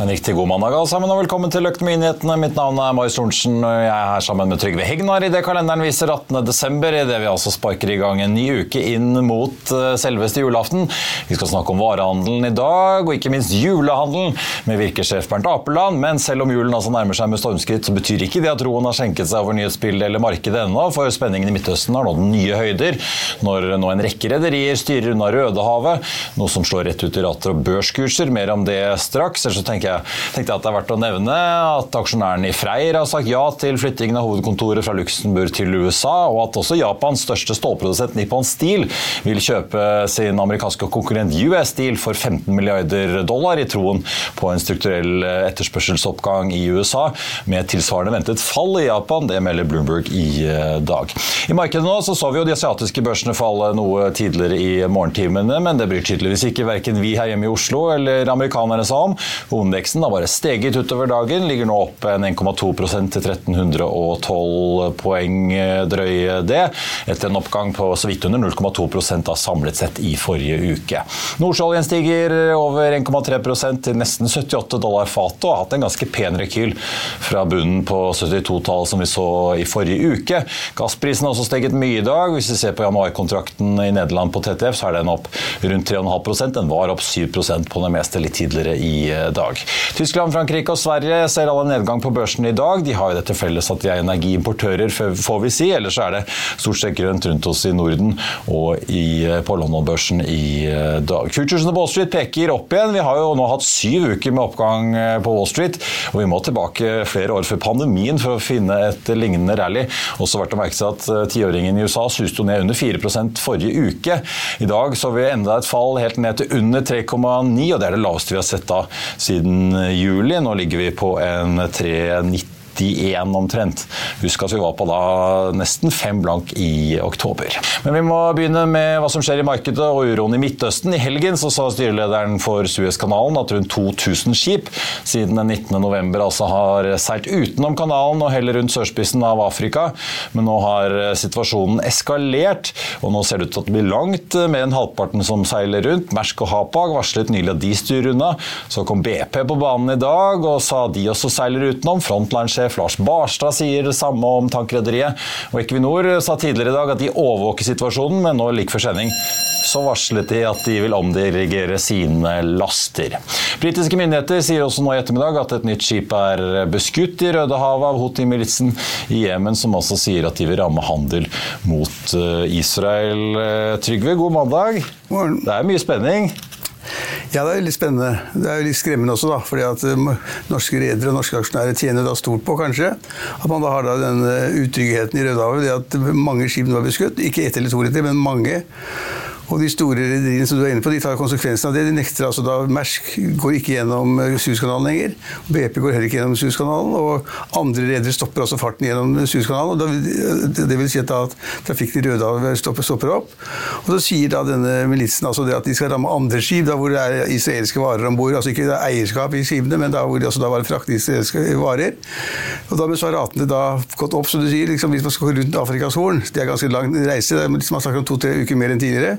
En riktig god mandag alle sammen, og velkommen til Økonominyhetene. Mitt navn er Marius Thorensen, og jeg er her sammen med Trygve Hegnar i det kalenderen viser 18. desember, idet vi altså sparker i gang en ny uke inn mot eh, selveste julaften. Vi skal snakke om varehandelen i dag, og ikke minst julehandelen med virkesjef Bernt Apeland. Men selv om julen altså nærmer seg med stormskritt, så betyr ikke det at roen har skjenket seg over nyhetsbildet eller markedet ennå, for spenningen i Midtøsten har nådd nye høyder når nå en rekke rederier styrer unna Rødehavet, noe som slår rett ut i rater og børskurser. Mer om det straks. Ellers så tenker jeg tenkte jeg at det er verdt å nevne at aksjonæren i Freyr har sagt ja til flyttingen av hovedkontoret fra Luxembourg til USA, og at også Japans største stålprodusent Nippon Steel vil kjøpe sin amerikanske konkurrent US Steel for 15 milliarder dollar i troen på en strukturell etterspørselsoppgang i USA, med tilsvarende ventet fall i Japan. Det melder Bloomberg i eh, dag. I markedet nå så, så vi jo de asiatiske børsene falle noe tidligere i morgentimene, men det bryr tydeligvis ikke verken vi her hjemme i Oslo eller amerikanerne sa om. Hovedindeksen Indeksen har bare steget utover dagen, ligger nå opp en 1,2% til 1312 poeng drøye det, etter en oppgang på så vidt under 0,2% av samlet sett i forrige uke. Nordsjøoljen stiger over 1,3% til nesten 78 dollar fatet og har hatt en ganske pen rekyl fra bunnen på 72-tallet som vi så i forrige uke. Gassprisen har også steget mye i dag. Hvis vi ser på januarkontrakten i Nederland på TTF, så er den opp rundt 3,5% Den var opp 7% på det meste litt tidligere i dag. Tyskland, Frankrike og Sverige ser alle nedgang på børsen i dag. De har jo det til felles at de er energiimportører, får vi si. Ellers er det stort sett grønt rundt oss i Norden og i, på London-børsen i eh, dag. Futuresene på Wall Street peker opp igjen. Vi har jo nå hatt syv uker med oppgang eh, på Wall Street, og vi må tilbake flere år før pandemien for å finne et lignende rally. Også verdt å merke seg at eh, tiåringen i USA suste ned under 4 forrige uke. I dag så vi enda et fall helt ned til under 3,9, og det er det laveste vi har sett da siden juli. Nå ligger vi på en 390 91 omtrent. Husk at vi var på da nesten fem blank i oktober. Men vi må begynne med hva som skjer i markedet og uroen i Midtøsten. I helgen så sa styrelederen for Suezkanalen at rundt 2000 skip siden den 19. november altså har seilt utenom kanalen og heller rundt sørspissen av Afrika. Men nå har situasjonen eskalert, og nå ser det ut til at det blir langt med en halvparten som seiler rundt. Mersk og Hapag varslet nylig at de styrer unna. Så kom BP på banen i dag og sa de også seiler utenom. Frontline-sjef Sjef Lars Barstad sier det samme om tankrederiet. Og Equinor sa tidligere i dag at de overvåker situasjonen, men nå like før sending så varslet de at de vil omdirigere sine laster. Britiske myndigheter sier også nå i ettermiddag at et nytt skip er beskutt i Rødehavet av Houthi-militsen i Jemen, som også sier at de vil ramme handel mot eh, Israel. Eh, Trygve, god mandag. Det er mye spenning. Ja, det er litt spennende. Det er jo litt skremmende også, da. fordi at uh, norske redere og norske aksjonærer tjener da stort på, kanskje, at man da har da den uh, utryggheten i Rødehavet. Det at mange skip nå er beskutt. Ikke ett eller to liter, men mange. Og de store rederiene som du er inne på, de tar konsekvensen av det. De nekter altså da Mersk går ikke gjennom eh, Suezkanalen lenger. BP går heller ikke gjennom Suezkanalen. Og andre redere stopper altså farten gjennom Suezkanalen. og Det vil si at, da, at trafikken i Rødehavet stopper, stopper, opp. Og så sier da denne militsen altså at de skal ramme andre skip da hvor det er israelske varer om bord. Altså ikke det er eierskap i skipene, men da hvor det altså da var fraktet israelske varer. Og da har ratene da gått opp, som du sier, liksom, hvis man skal gå rundt Afrikas Horn. Det er ganske lang reise. Det er, liksom, man snakker om to-tre uker mer enn tidligere.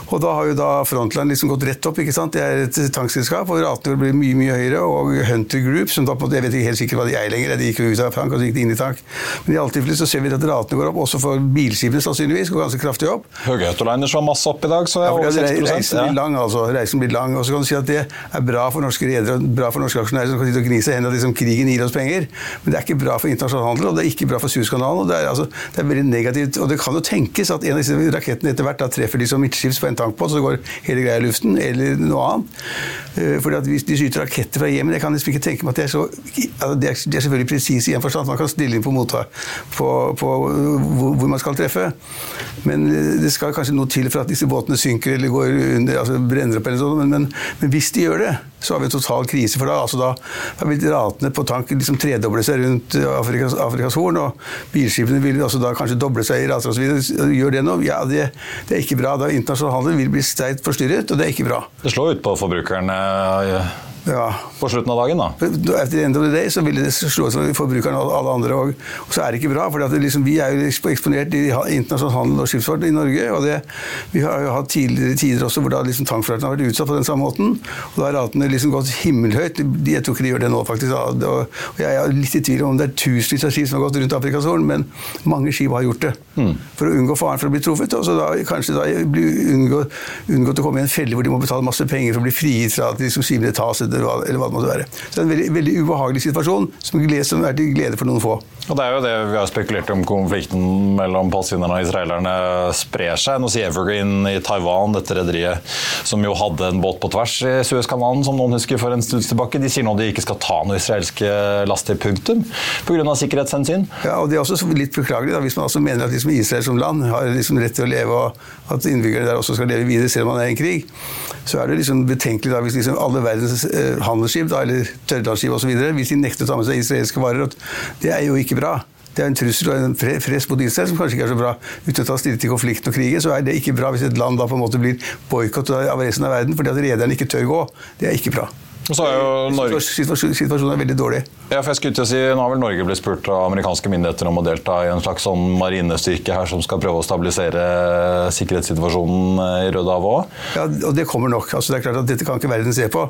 Og da har jo da Frontline liksom gått rett opp. ikke sant? Det er et tankselskap, og ratene blir mye mye høyere. Og Hunter Group, som da på en måte, jeg vet ikke helt sikkert hva de er lenger, de gikk ut av tank og så gikk de inn i tank. Men i alle tilfeller så ser vi at ratene går opp, også for bilskipene sannsynligvis. går ganske kraftig opp. Høge Autoliners var masse opp i dag, så er ja, over det er- 6 Reisen blir lang, altså. Reisen blir lang. Og så kan du si at det er bra for norske redere og bra for norske aksjonærer som kan sitte og gni seg i hendene liksom krigen gir oss penger. Men det er ikke bra for internasjonal handel, og det er ikke bra for Suezkanalen. Det er, altså, det er veldig negativt. Og det kan jo tenkes at en av disse rakettene etter hvert da treffer de som midtskips på en tankbåt, så går hele greia i luften, eller noe annet. Eh, Fordi at Hvis de skyter raketter fra Jemen Jeg kan liksom ikke tenke meg at det er så altså Det er, er selvfølgelig presise i en forstand. Man kan stille inn på mottak på, på hvor, hvor man skal treffe. Men eh, det skal kanskje noe til for at disse båtene synker eller går under, altså brenner opp eller sånn. Men, men, men hvis de gjør det, så har vi en total krise. For da, altså da, da vil ratene på tank liksom tredoble seg rundt eh, Afrikas, Afrikas Horn. Og bilskipene vil altså da kanskje doble seg i rater osv. Gjør det nå? Ja, det, det er ikke bra. Da internasjonal handel vil bli sterkt forstyrret, og det er ikke bra. Det slår ut på forbrukerne eh, Ja. på slutten av dagen, da. Etter end of the day så vil det slå ut for forbrukerne og alle andre. Og, og så er det ikke bra, for liksom, vi er jo eksponert i internasjonal handel og skipsfart i Norge. og det, Vi har jo hatt tidligere tider også hvor da liksom tankfløyten har vært utsatt på den samme måten. og Da har ratene liksom gått himmelhøyt. Jeg tror ikke de gjør det nå, faktisk. Og, og jeg er litt i tvil om det er tusenvis av skip som har gått rundt Afrikas Horn, men mange skip har gjort det. For å unngå faren for å bli truffet. Og så da kanskje da unngå, unngått å komme i en felle hvor de må betale masse penger for å bli frigitt fra at liksom skipene tas, eller hva, eller hva det måtte være. Så det er en veldig, veldig ubehagelig situasjon som, glede, som er til glede for noen få. Og det er jo det vi har spekulert om konflikten mellom palestinerne og israelerne sprer seg. Nå sier Evergreen i Taiwan, dette rederiet som jo hadde en båt på tvers i Suezkanalen, som noen husker for en stund tilbake, de sier nå de ikke skal ta noe israelske laster, punktum, pga. sikkerhetshensyn. Ja, og Det er også litt beklagelig da, hvis man altså mener at liksom Israel som land har liksom rett til å leve, og at innbyggerne der også skal leve videre selv om man er i en krig. Så er det liksom betenkelig da, hvis liksom alle verdens eh, handelsskip eller tørrlandsskip osv. hvis de nekter å ta med seg israelske varer. Det er jo ikke bra. Det er en trussel og en fress mot Israel som kanskje ikke er så bra. Uten å ta stille til konflikten og krigen, så er det ikke bra hvis et land da på en måte blir boikottet av resten av verden fordi at rederne ikke tør gå. Det er ikke bra. Er Norge Situasjonen, situasjonen er veldig dårlig. Ja, for jeg skulle til å si, Nå har vel Norge blitt spurt av amerikanske myndigheter om å delta i en slags sånn marinestyrke her som skal prøve å stabilisere sikkerhetssituasjonen i Rødehavet òg. Ja, og det kommer nok. Altså, det er klart at Dette kan ikke verden se på.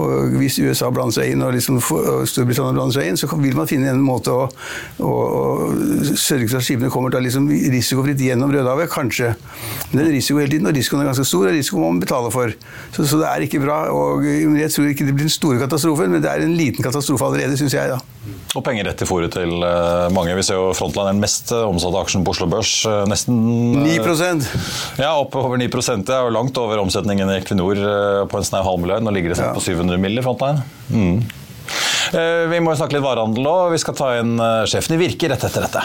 Og Hvis USA blander seg inn og, liksom, og Storbritannia blander seg inn, så vil man finne en måte å, å, å sørge for at skipene kommer til liksom, risikofritt gjennom Rødehavet. Kanskje. Men det er en risiko hele tiden, og risikoen er ganske stor, og risikoen må man betale for. Så, så det er ikke bra. og Jeg tror ikke det blir den store katastrofen, men det er en liten katastrofe allerede, syns jeg. da. Og penger rett i fòret til eh, mange. Vi ser jo Frontline er den mest eh, omsatte aksjen på Oslo Børs. eh, Nesten eh, 9 Ja, opp over 9 Det er jo langt over omsetningen i Equinor på en snau halv milliard. Nå ligger det sånn på 700 mill. i Frontline. Mm. Vi må snakke litt varehandel òg. Vi skal ta inn sjefen i Virke rett etter dette.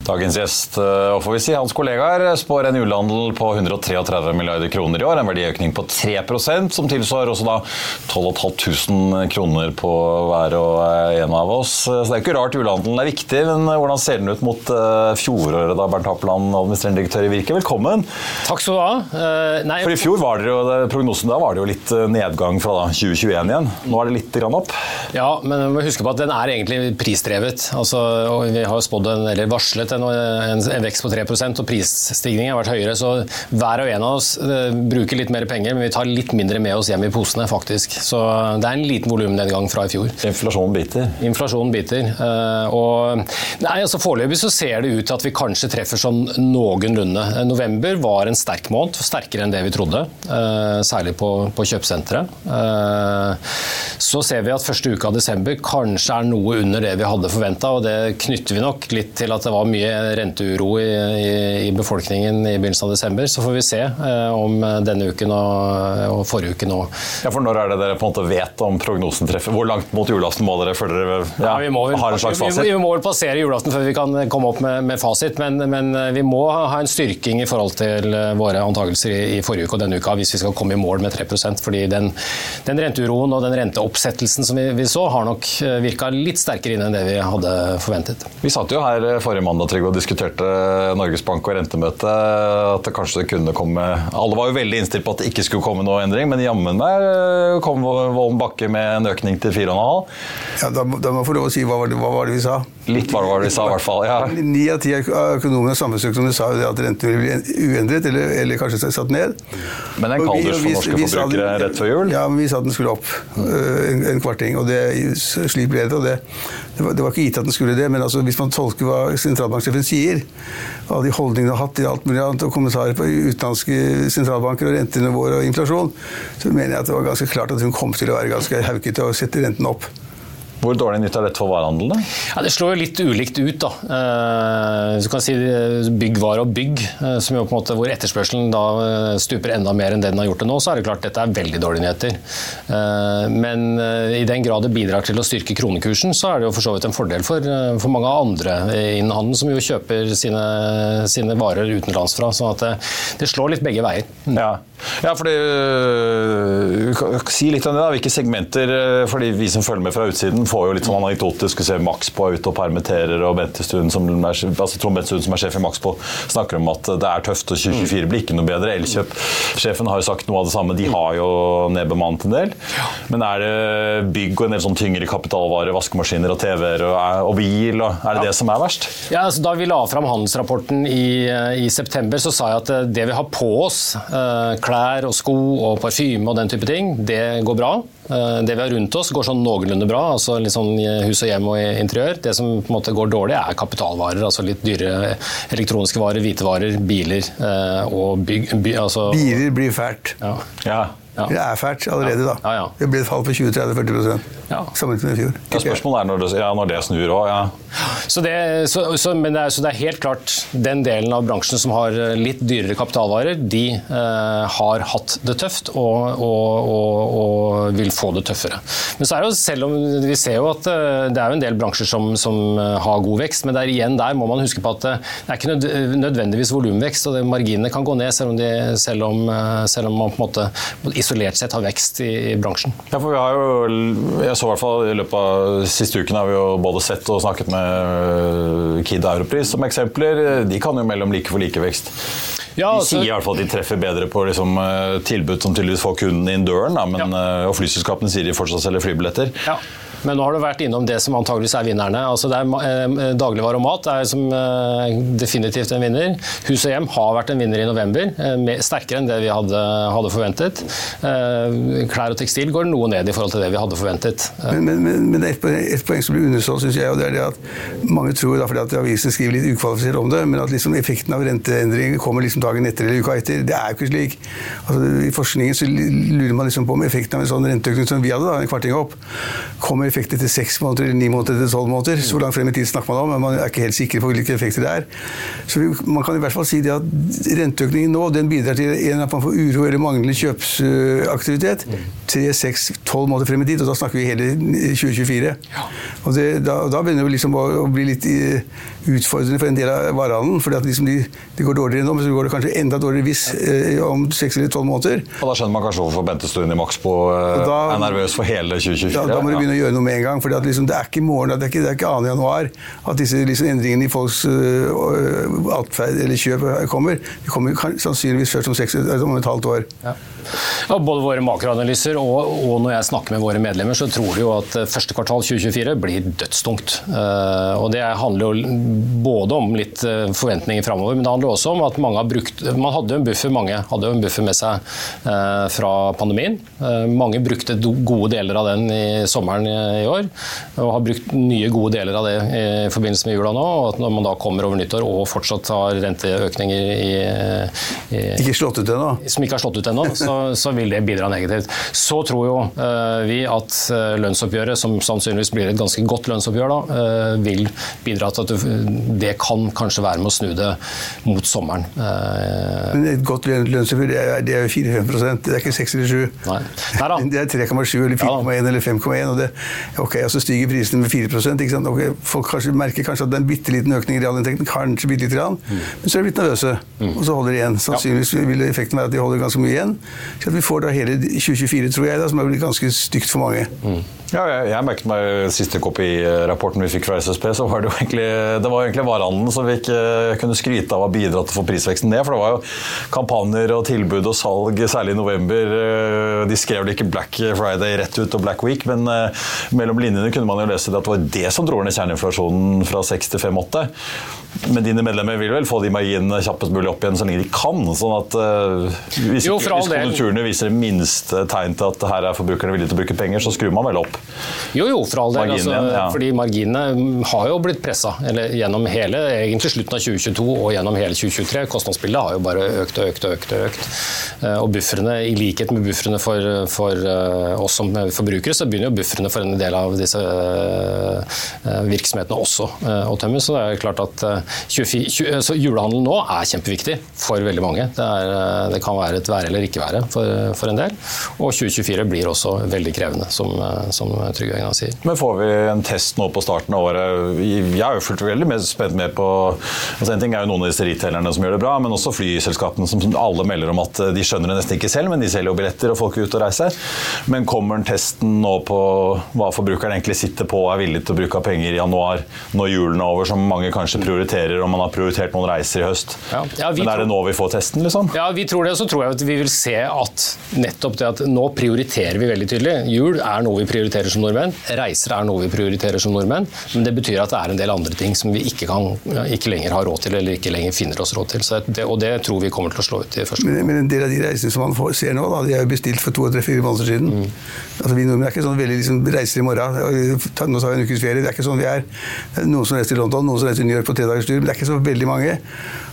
Dagens gjest eh, og får vi si, hans kollegaer spår en julehandel på 133 milliarder kroner i år. En verdiøkning på 3% som tilsvarer også da 12.500 kroner på hver og en av oss. Så det er ikke rart julehandelen er viktig, men hvordan ser den ut mot eh, fjoråret da, Bernt Happeland, administrerende direktør i Virke? Velkommen. Takk skal du ha. Uh, nei, For i fjor var det jo, prognosen da var det jo litt nedgang fra da, 2021 igjen. Nå er det litt grann opp? Ja, men vi må huske på at den er egentlig prisdrevet. Altså, vi har spådd en, eller varslet en, en vekst på 3% og prisstigningen har vært høyere. Så hver og en av oss uh, bruker litt mer penger, men vi tar litt mindre med oss hjem i posene, faktisk. Så det er en liten volumnedgang fra i fjor. Inflasjonen biter? Inflasjonen biter. Uh, og nei, altså Foreløpig så ser det ut til at vi kanskje treffer sånn noenlunde. November var en sterk måned, sterkere enn det vi trodde. Særlig på, på kjøpesenteret. så ser vi at første uke av desember kanskje er noe under det vi hadde forventa, og det knytter vi nok litt til at det var mye renteuro i, i, i, befolkningen i begynnelsen av desember. Så får vi se eh, om denne uken og, og, forrige uke nå. Ja, for Når er det dere på en måte vet om prognosen treffer? Hvor langt mot julaften må dere før dere ja, ja, må, har en slags fasit? Vi, vi, må vel passere julaften før vi kan komme opp med, med fasit, men, men, eh, vi må ha en styrking i forhold til eh, våre antakelser i, i, forrige uke og denne uka hvis vi skal komme i mål med 3% fordi den, den renteuroen og den renteoppsettelsen som vi, vi så, har nok eh, virka litt sterkere inn enn det vi hadde forventet. Vi satt jo her forrige mandag Trygve, og diskuterte Norges Bank og rentemøte at det kanskje kunne komme Alle var jo veldig innstilt på at det ikke skulle komme noe endring, men jammen meg eh, kom Vollen Bakke med en økning til 4,5. Ja, da, da må jeg få lov å si hva var, det, hva var det vi sa? Litt hva var det vi sa, i hvert fall. ja. Ni av ti økonomer sammenstrukne sa at renten ville bli uendret, eller, eller kanskje satt ned. Men en kalddusj for norske forbrukere rett før jul? Ja, men vi sa at den skulle opp en, en kvarting, og det, slik ble det. og det det var, ikke gitt at den skulle det, men altså, hvis man tolker hva sentralbanksjefen sier, og de holdningene har hatt i alt mulig annet, og kommentarer på utenlandske sentralbanker og rentenivåer og inflasjon, så mener jeg at det var ganske klart at hun kom til å være ganske haukete og sette renten opp. Hvor dårlig nytt er dette for varehandelen? Ja, det slår jo litt ulikt ut. da. Eh, du kan si eh, Byggvare og bygg, eh, som jo på en måte, hvor etterspørselen da stuper enda mer enn det den har gjort det nå, så er det klart dette er veldig dårlige nyheter. Men i den grad det bidrar til å styrke kronekursen, så er det jo for så vidt en fordel for, for mange andre innen handel, som jo kjøper sine, sine varer utenlands fra. Så det, det, slår litt begge veier. Mm. Ja. for øh, Si litt om det. da, Hvilke segmenter, fordi vi som følger med fra utsiden, får jo litt sånn anekdotisk å se Max på ute og permitterer, og som er, altså Trond Bentestuen som er sjef i Maxbo, snakker om at det er tøft, og 2024 blir ikke noe bedre. Elkjøp-sjefen har jo sagt noe av det samme. De har jo nedbemannet en del. Men er det bygg og en del sånn tyngre kapitalvarer, vaskemaskiner og TV-er og, og, bil, og er det ja. det som er verst? Ja, altså, Da vi la fram handelsrapporten i, i, september, så sa jeg at eh, det vi har på oss, eh, klær og sko og parfyme og den type ting, det går bra. Eh, det vi har rundt oss går sånn noenlunde bra, altså litt sånn hus og hjem og interiør. Det som på en måte går dårlig, er kapitalvarer. altså Litt dyre elektroniske varer, hvitevarer, biler eh, og bygg... By, altså, Biler blir fælt. Ja. ja. Ja. Det er fælt allerede, da. Ja, ja. Det ble et fall på 20-30-40 ja. sammenlignet med i fjor. Ja, spørsmålet er når det, når det snur òg, ja. Så det, så, så, men det er, så det er helt klart den delen av bransjen som har litt dyrere kapitalvarer, de eh, har hatt det tøft og, og, og, og, vil få det tøffere. Men så er det jo, selv om vi ser jo at eh, det er jo en del bransjer som, som eh, har god vekst, men der, igjen der må man huske på at eh, det er ikke nødvendigvis volumvekst, og marginene kan gå ned selv om, de, selv om, selv om man på en måte isolert sett har vekst i, bransjen. Ja, for vi har jo, jeg så i hvert fall I løpet av siste uken har vi jo både sett og snakket med eh, Kid Europris som eksempler. De kan jo mellom like for likevekst. Ja, altså, de sier i hvert fall at de treffer bedre på liksom, eh, tilbud som tydeligvis får kunden inn døren, da, men, ja. Eh, og flyselskapene sier de fortsatt selger flybilletter. Ja. Men nå har du vært innom det som antageligvis er vinnerne. Altså det eh, Dagligvare og mat er som eh, definitivt en vinner. Hus og hjem har vært en vinner i november, eh, sterkere enn det vi hadde, hadde forventet. Klær og tekstil går noe ned i forhold til det vi hadde forventet. Men, men, men, men et, poeng, et, poeng, som blir understått, syns jeg, og det er det at mange tror, da, fordi at avisene skriver litt ukvalifisert om det, men at liksom effekten av renteendring kommer liksom dagen etter eller uka etter. Det er jo ikke slik. Altså, I forskningen så lurer man liksom på om effekten av en sånn renteøkning som vi hadde, da, en kvarting opp, kommer effekt etter seks måneder eller ni måneder etter tolv måneder. Så langt frem i tid snakker man om, men man er ikke helt sikker på hvilke effekter det er. Så man kan i hvert fall si det at renteøkningen nå den bidrar til en at man får uro eller manglende kjøpsaktivitet tre, seks, tolv måneder frem i tid, og da snakker vi hele 2024. Og det, da, da, begynner det liksom å, å, bli litt utfordrende for en del av varehandelen. For liksom de, de, går dårligere nå, men så går det kanskje enda dårligere hvis eh, om seks eller tolv måneder. Og Da skjønner man kanskje hvorfor Bente Stuen i Maxbo eh, da, er nervøs for hele 2024? Da, da må du begynne å gjøre noe med en gang. For liksom, det er ikke i morgen, det er ikke, det er ikke 2. januar at disse liksom, endringene i folks uh, atferd eller kjøp kommer. De kommer sannsynligvis først om, seks, om et halvt år. Ja. Ja, både våre makroanalyser og, og, når jeg snakker med våre medlemmer, så tror de jo at eh, første kvartal 2024 blir dødstungt. Uh, og Det handler jo både om litt uh, forventninger framover, men det handler også om at mange har brukt Man hadde jo en buffer, mange hadde jo en buffer med seg fra pandemien. mange brukte gode deler av den i sommeren i, i år, og har brukt nye gode deler av det i forbindelse med jula nå. og at Når man da kommer over nyttår og fortsatt har renteøkninger i, i Ikke slått ut ennå? Som ikke har slått ut ennå. så, så, vil det bidra negativt. Så tror jo uh, vi at uh, lønnsoppgjøret, som sannsynligvis blir et ganske godt lønnsoppgjør, da, uh, vil bidra til at det, det, kan kanskje være med å snu det mot sommeren. Men et godt lønnsoppgjør, det er, det er jo 4-5 det er ikke 6 eller 7. Nei. Nei det er 3,7 eller 4,1 ja, eller 5,1. og det, ok, så stiger prisene med 4 ikke sant? Okay, Folk kanskje, merker kanskje at det er en bitte liten økning i realinntekten, kanskje bitte lite grann, mm. men så er de blitt nervøse, mm. og så holder de igjen. Sannsynligvis vil effekten være at de holder ganske mye igjen. Så vi får da hele 2024, tror jeg, da, som har blitt ganske stygt for mange. Mm. Ja, jeg, jeg merket meg siste kopirapporten vi fikk fra SSB, så var det jo egentlig, det var egentlig varehandelen som vi ikke kunne skryte av å bidra til å få prisveksten ned. For det var jo kampanjer og tilbud og salg, særlig i november. De skrev det ikke Black Friday rett ut og Black Week, men eh, mellom linjene kunne man jo lese det at det var det som dro ned kjerneinflasjonen fra 6 til 5-8. Men dine medlemmer vil vel få de marginene kjappest mulig opp igjen så lenge de kan? sånn at uh, Hvis, jo, hvis konjunkturene viser det minste tegn til at her er forbrukerne villige til å bruke penger, så skrur man vel opp? Jo, jo, for all del. Altså, ja. Fordi marginene har jo blitt pressa gjennom hele egentlig slutten av 2022 og gjennom hele 2023. Kostnadsbildet har jo bare økt og økt og økt. Og økt. Uh, og bufferne, i likhet med bufferne for, for uh, oss som forbrukere, så begynner jo bufferne for en del av disse virksomhetene også å tømmes. Så det er klart at 24, så julehandelen nå er kjempeviktig for veldig mange. Det, er, eh, det kan være et være eller ikke være for, for, en del. Og 2024 blir også veldig krevende, som, eh, som Trygve Egnar sier. Men får vi en test nå på starten av året? Jeg er jo fullt veldig spent med på altså En ting er jo noen av disse retailerne som gjør det bra, men også flyselskapene som alle melder om at de skjønner det nesten ikke selv, men de selger jo billetter og folk er ute og reiser. Men kommer testen nå på hva forbrukeren egentlig sitter på og er villig til å bruke av penger i januar, når julen er over, som mange kanskje prioriterer? Prioriterer, om man har prioritert noen reiser i høst. Ja. Ja, Men er det nå vi får testen, liksom? Ja, vi tror det. Og Så tror jeg at vi vil se at nettopp det at nå prioriterer vi veldig tydelig. Jul er noe vi prioriterer som nordmenn. Reiser er noe vi prioriterer som nordmenn. Men det betyr at det er en del andre ting som vi ikke, kan, ikke lenger har råd til, eller ikke lenger finner oss råd til. Det, og det tror vi kommer til å slå ut i første men, men en del av de reisene som man får, ser nå, da, de er jo bestilt for to, tre, fire måneder siden. Mm. Altså, vi nordmenn er ikke sånn veldig liksom, reiser i morgen. Nå tar vi en ukes ferie. Det er ikke sånn vi er. Noen som reiser til London, noen som reiser til New York på tre dagers Men det er ikke så veldig mange.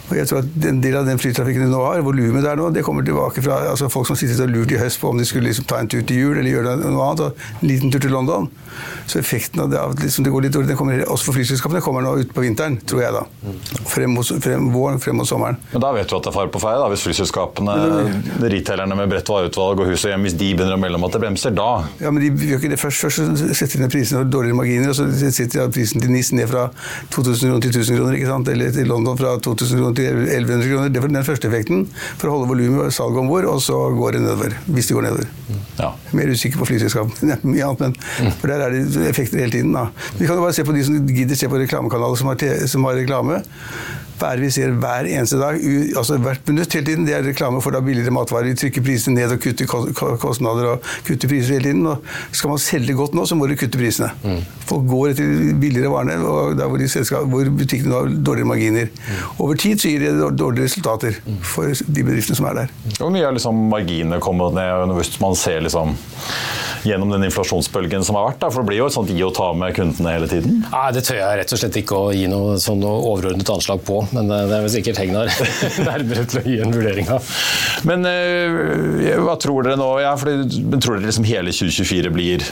Og jeg tror at En del av den flytrafikken de nå har, volumet der nå, det kommer tilbake fra altså folk som sitter og lurt i høst på om de skulle liksom ta en tur til jul eller gjøre noe annet. og En liten tur til London. Så effekten av det, av liksom det går litt dårlig, den kommer også for flyselskapene kommer nå utpå vinteren, tror jeg da. Frem mot, frem, våren, frem mot sommeren. Men da vet du at det er fare på feil, da, hvis flyselskapene, men, retailerne med bredt vareutvalg og hus og hjem, hvis de begynner å melde om at det bremser, da Ja, men de gjør ikke det først. Først setter de ned prisene for dårligere marginer, og så setter de prisen til NIS ned fra 2000 kroner til 1000 kroner, ikke sant? eller til London fra 2000 kroner 1100 kroner. Det var den første effekten for å holde volumet og salget om bord, og så går det nedover. Hvis det går nedover. Ja. Mer usikker på flyselskapene. Mye annet, men mm. for der er det effekter hele tiden. Da. Vi kan jo bare se på de som gidder se på reklamekanaler som har, som har reklame hva er det vi ser hver eneste dag, altså hvert minutt hele tiden, det er reklame for da billigere matvarer. Vi trykker prisene ned og kutter kostnader og kutter priser hele tiden. Og skal man selge godt nå, så må du kutte prisene. Mm. Folk går etter billigere varene, og der hvor, de hvor butikkene har dårligere marginer. Mm. Over tid så gir det dårlige resultater mm. for de bedriftene som er der. Hvor mye har liksom marginene kommet ned hvis man ser liksom gjennom den inflasjonsbølgen som har vært? Da? For det blir jo et sånt gi og ta med kundene hele tiden? Nei, Det tør jeg rett og slett ikke å gi noe sånn overordnet anslag på. Men eh, det er vel sikkert Hegnar nærmere til å gi en vurdering av. Men øh, hva tror dere nå? Ja, for, tror dere liksom hele 2024 blir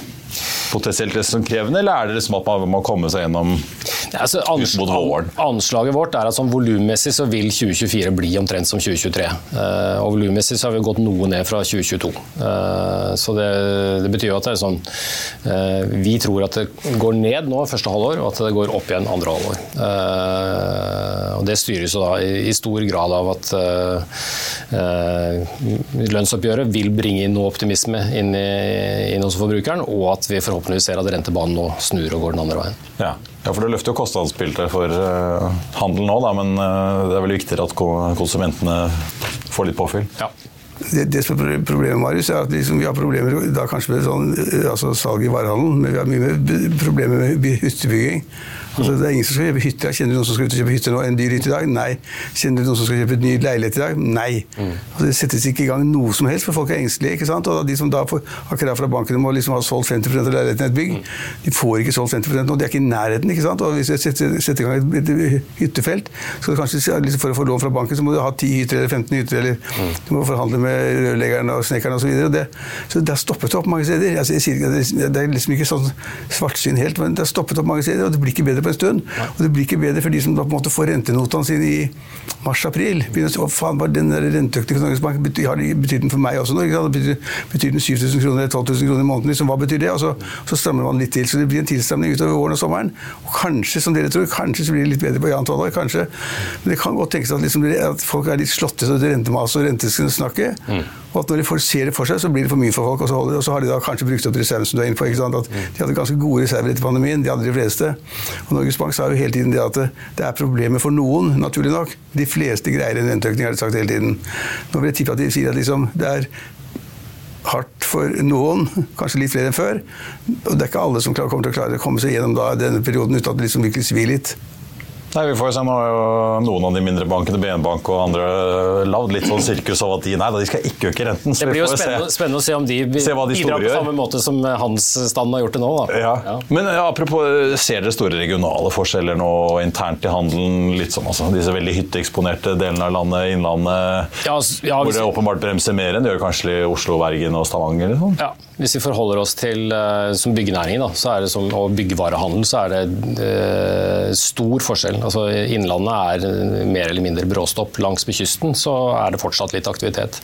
potensielt krevende, eller er det liksom at man må komme seg gjennom altså, ans? Anslaget vårt er at sånn volummessig så vil 2024 bli omtrent som 2023. Uh, og volummessig så har vi gått noe ned fra 2022. Uh, så det, det, betyr jo at det er sånn uh, Vi tror at det går ned nå første halvår, og at det går opp igjen andre halvår. og det styres jo da i, i stor grad av at lønnsoppgjøret vil bringe inn noe optimisme inn, i, inn hos forbrukeren, og at vi forhåpentligvis ser at rentebanen nå snur og går den andre veien. Ja. Ja, for Det løfter jo kostnadsbildet for uh, handel nå, men uh, det er veldig viktigere at konsumentene får litt påfyll? Ja. Det, det, som er problemet Marius, er at liksom, vi har problemer da kanskje med sånn, altså salg i varehandelen, men vi har mye problemer med hyttebygging. Altså, det er ingen som skal kjøpe hytte. Kjenner du noen som skal ut og kjøpe hytte nå? En dyr hytte i dag? Nei. Kjenner du noen som skal kjøpe et ny leilighet i dag? Nei. Mm. Altså, det settes ikke i gang noe som helst, for folk er engstelige. ikke sant? Og de som da får, har krav fra banken om å liksom ha solgt 50 av leiligheten i et bygg, mm. de får ikke solgt 50 nå. De er ikke i nærheten. ikke sant? Og hvis du setter, setter i gang et, et, hyttefelt, så det kanskje, liksom for å få lån fra banken, så må du ha 10 hytter eller 15 hytter, eller mm. du må forhandle med rørleggeren og snekkeren osv. Så, videre. så det har stoppet opp mange steder. Altså, det er liksom ikke sånn svartsyn helt, men det har stoppet opp mange steder, og det blir ikke bedre på en stund. Og det blir ikke bedre for de som da på en måte får rentenotene sine i mars-april. Å faen, bare den renteøkningen for Norges Bank betyr, har betyr den for meg også nå? Betyr, betyr den 7000 kroner eller 12 000 kroner i måneden? Liksom, hva betyr det? Og så, så, strammer man litt til. Så det blir en tilstramning utover våren og sommeren. Og kanskje, som dere tror, kanskje så blir det litt bedre på Jan Toller. Kanskje. Men det kan godt tenkes at, liksom, at folk er litt slåtte av rentemaset og rentesnakket. Mm. Og at når de ser det for seg, så blir det for mye for folk. Og så, og så har de da kanskje brukt opp reserven som du er inne på. Ikke sant? At de hadde ganske gode reserver etter pandemien. De hadde de fleste. Og Norges Bank sa jo hele tiden det at det er problemer for noen, naturlig nok. De fleste greier en renteøkning, har de sagt hele tiden. Nå vil jeg tippe at de sier at liksom, det er hardt for noen, kanskje litt flere enn før. Og det er ikke alle som kommer til å klare å komme seg gjennom da, denne perioden uten at det liksom virkelig svir litt. Nei, vi får se. Nå har jo noen av de mindre bankene, BN-bank og andre, lagd litt sånn sirkus av at de nei, de skal ikke øke renten. det blir jo spennende, spennende, å se om de, se de bidrar på samme måte som handelsstanden har gjort det nå. Ja. Ja. Men ja, apropos, ser dere store regionale forskjeller nå internt i handelen? Litt sånn, altså, Disse veldig hytteeksponerte delene av landet, Innlandet, ja, hvor det åpenbart bremser mer enn det gjør kanskje i Oslo, Bergen og Stavanger? Liksom. Ja, hvis vi forholder oss til som byggenæringen da, så er det som, og byggevarehandel, så er det uh, stor forskjell. Altså, Innlandet er mer eller mindre bråstopp. Langs med kysten så er det fortsatt litt aktivitet.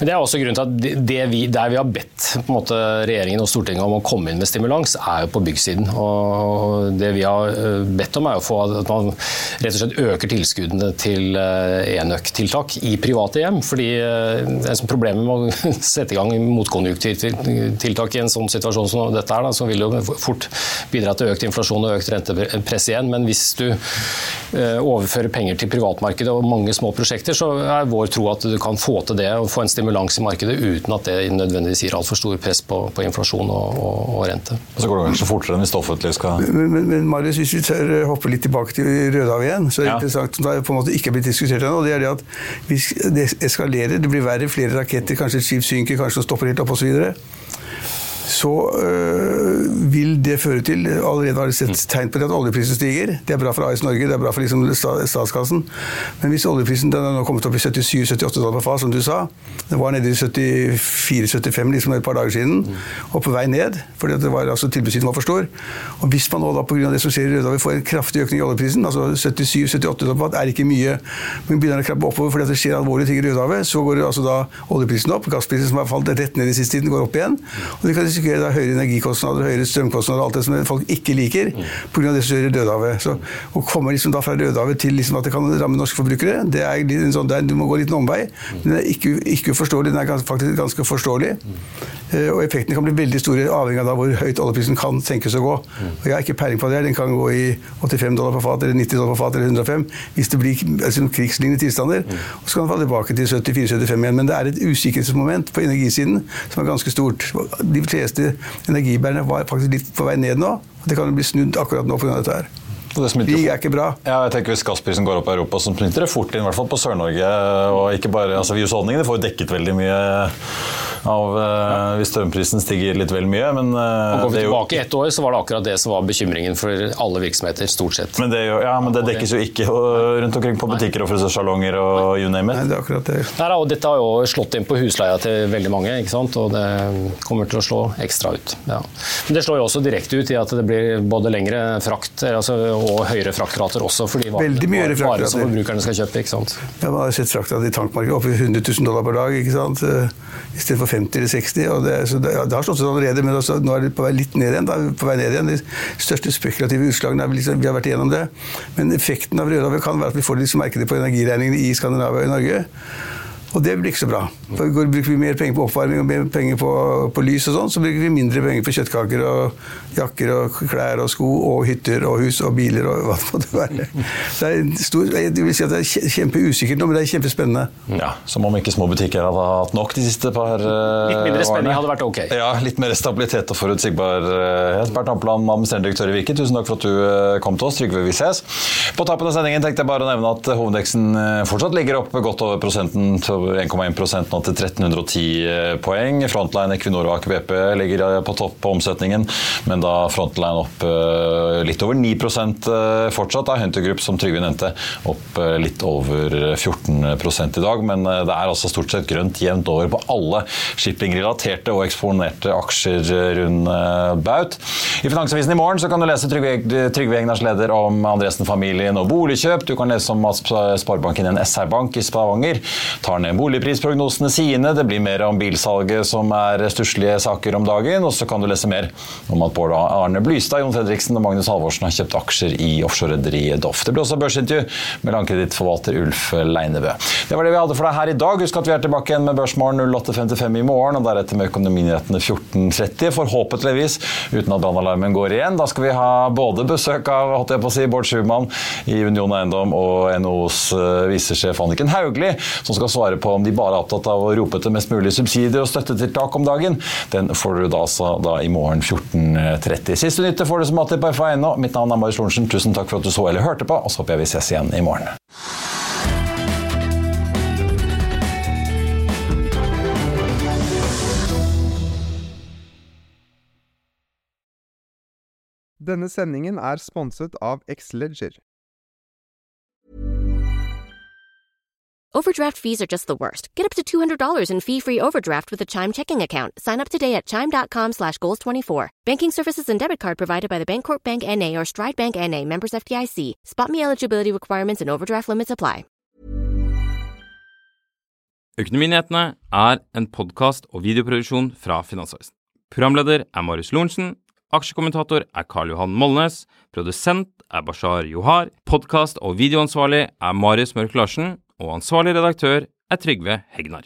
Men Det er også grunnen til at vi, der vi har bedt måte, regjeringen og Stortinget om å komme inn med stimulans, er jo på byggsiden. Og Det vi har eh, bedt om, er å få at man rett og slett øker tilskuddene til eh, enøktiltak i private hjem. fordi eh, det er Problemet med å sette i gang motkonjunkturtiltak i en sånn situasjon som dette er, da, så vil det jo fort bidra til økt inflasjon og økt rentepress igjen. Men hvis du Eh, overføre penger til privatmarkedet og mange små prosjekter, så er vår tro at du kan få til det og få en stimulans i markedet uten at det nødvendigvis gir altfor stor press på, på inflasjon og, og, og, rente. Og så går det kanskje fortere enn hvis det offentlige skal Men, men, men Marius, hvis vi tør hoppe litt tilbake til Rødhav igjen, så er det ja. interessant som det på en måte ikke er blitt diskutert ennå, det er det at hvis det eskalerer, det blir verre, flere raketter, kanskje et skip synker, kanskje det stopper helt opp osv så øh, vil det føre til Allerede har det sett tegn på det at oljeprisen stiger. Det er bra for AS Norge, det er bra for liksom statskassen. Men hvis oljeprisen den nå kommet opp i 77-78 dollar per fat, som du sa Det var nede i 74-75 liksom et par dager siden, og på vei ned. fordi det var, altså, tilbudssiden var for stor. Og hvis man nå da pga. det som skjer i Rødhavet får en kraftig økning i oljeprisen, altså 77-78 dollar per fat er ikke mye, men begynner å krabbe oppover fordi det skjer alvorlige ting i Rødhavet, så går altså da oljeprisen opp. Gassprisen som har falt rett ned i siste tiden, går opp igjen. og det kan risikere da høyere energikostnader, høyere strømkostnader og alt det som folk ikke liker pga. det som skjer i. Så å komme liksom da fra Rødehavet til liksom at det kan ramme norske forbrukere, det er en sånn, er, du må gå litt liten omvei. Den er ikke, ikke uforståelig, den er faktisk ganske forståelig. Eh, og effektene kan bli veldig store, avhengig av hvor høyt oljeprisen kan tenkes å gå. Og Jeg har ikke peiling på det. Den kan gå i 85 dollar på fat, eller 90 dollar på fat, eller 105 hvis det blir altså, krigslignende tilstander. Og så kan den falle tilbake til 74-75 igjen. Men det er et usikkerhetsmoment på energisiden som er ganske stort. De energibærerne var faktisk litt på vei ned nå. Det kan bli snudd akkurat nå pga. dette her. Krig er ikke bra. Ja, jeg tenker Hvis gassprisen går opp i Europa, så smitter det fort inn, i hvert fall på Sør-Norge. og ikke bare, altså Husholdningene får jo dekket veldig mye av uh, hvis strømprisen stiger litt vel mye. Men, og går vi tilbake jo... ett år, så var det akkurat det som var bekymringen for alle virksomheter. stort sett. Men det, ja, men det dekkes jo ikke rundt omkring på butikker og frisørsalonger og you name it. Nei, det er akkurat det. Nei, og dette har jo slått inn på husleia til veldig mange, ikke sant? og det kommer til å slå ekstra ut. Ja. Men det slår jo også direkte ut i at det blir både lengre frakt altså, og høyere fraktrater også for de varene som forbrukerne skal kjøpe. ikke sant? Ja, Man har sett fraktrater i tankmarkedet opp i 100 000 dollar per dag ikke sant? istedenfor 50 eller 60. og Det, det, det har slått seg allerede, men også, nå er det på vei litt ned igjen. Da, på vei ned igjen. De største spekulative utslagene er liksom, vi har vært igjennom det. Men effekten av Rødhavet kan være at vi får liksom, merke det på energiregningene i Skandinavia og i Norge. Og det blir ikke så bra. For Bruker vi mer penger på oppvarming og mer penger på, på lys, og sånn, så bruker vi mindre penger på kjøttkaker og jakker og klær og sko og hytter og hus og biler og hva det måtte være. Så det er, stor, jeg vil si at det er kjempeusikkert nå, men det er kjempespennende. Ja, Som om ikke små butikker hadde hatt nok de siste par årene. Litt mindre spenning hadde vært ok. Ja, litt mer stabilitet og forutsigbarhet. Bernt Ampland, administrerende direktør i Virke, tusen takk for at du eh, kom til oss. Trygve, vi ses. På tappen av sendingen tenkte jeg bare å nevne at hovedveksten eh, fortsatt ligger opp godt over prosenten til 1,1 nå til 1310 eh, poeng. Frontline Equinor og Aker BP ligger eh, på topp på omsetningen, men da Frontline opp eh, litt over 9 fortsatt. Da Hunter Group, som Trygve nevnte, opp litt over 14 i dag. Men det er altså stort sett grønt jevnt over på alle shippingrelaterte og eksponerte aksjer rundt baut. I Finansavisen i morgen kan du lese Trygve Egnars leder om Andresen-familien og boligkjøp. Du kan lese om at Sparebanken en SR-bank i Stavanger tar ned boligprisprognosene sine. Det blir mer om bilsalget som er stusslige saker om dagen. Og så kan du lese mer om at Bård Arne Blystad, Jon Fredriksen og Magnus Halvorsen har kjøpt aksjer i offshorerederiet Doff. Det blir også børsintervju med langkredittforvalter Ulf Leinebø. Det var det vi hadde for deg her i dag. Husk at vi er tilbake igjen med Børsmorgen 08.55 i morgen, og deretter med Økonominyhetene 14.30. Forhåpentligvis uten at brannalarmen går igjen. Da skal vi ha både besøk av holdt jeg på å si, Bård Schumann i Union Eiendom og NHOs eh, visesjef Anniken Hauglie, som skal svare på om de bare er opptatt av å rope etter mest mulig subsidier og støttetiltak om dagen. Den får du da, så, da i morgen 14.30. Siste nytte får du som alltid på FA.no. Mitt navn er Marius Lorentzen. Tusen takk for at du så eller hørte på, og så håper jeg vi ses igjen i morgen. Denne sendingen er sponset av Xleger. Overdraft fees are just the worst. Get up to $200 in fee-free overdraft with a Chime checking account. Sign up today at Chime.com slash Goals24. Banking services and debit card provided by the Bancorp Bank N.A. or Stride Bank N.A. Members FDIC. Spot me eligibility requirements and overdraft limits apply. Økonominyhetene er en podcast og videoproduksjon fra Finansavisen. Programleder er Marius Lorentzen. Aksjekommentator er Karl Johan Molnes. Produsent er Bashar Johar. Podcast- og videoansvarlig er Marius Mørk Larsen og ansvarlig redaktør er Trygve Hegnar.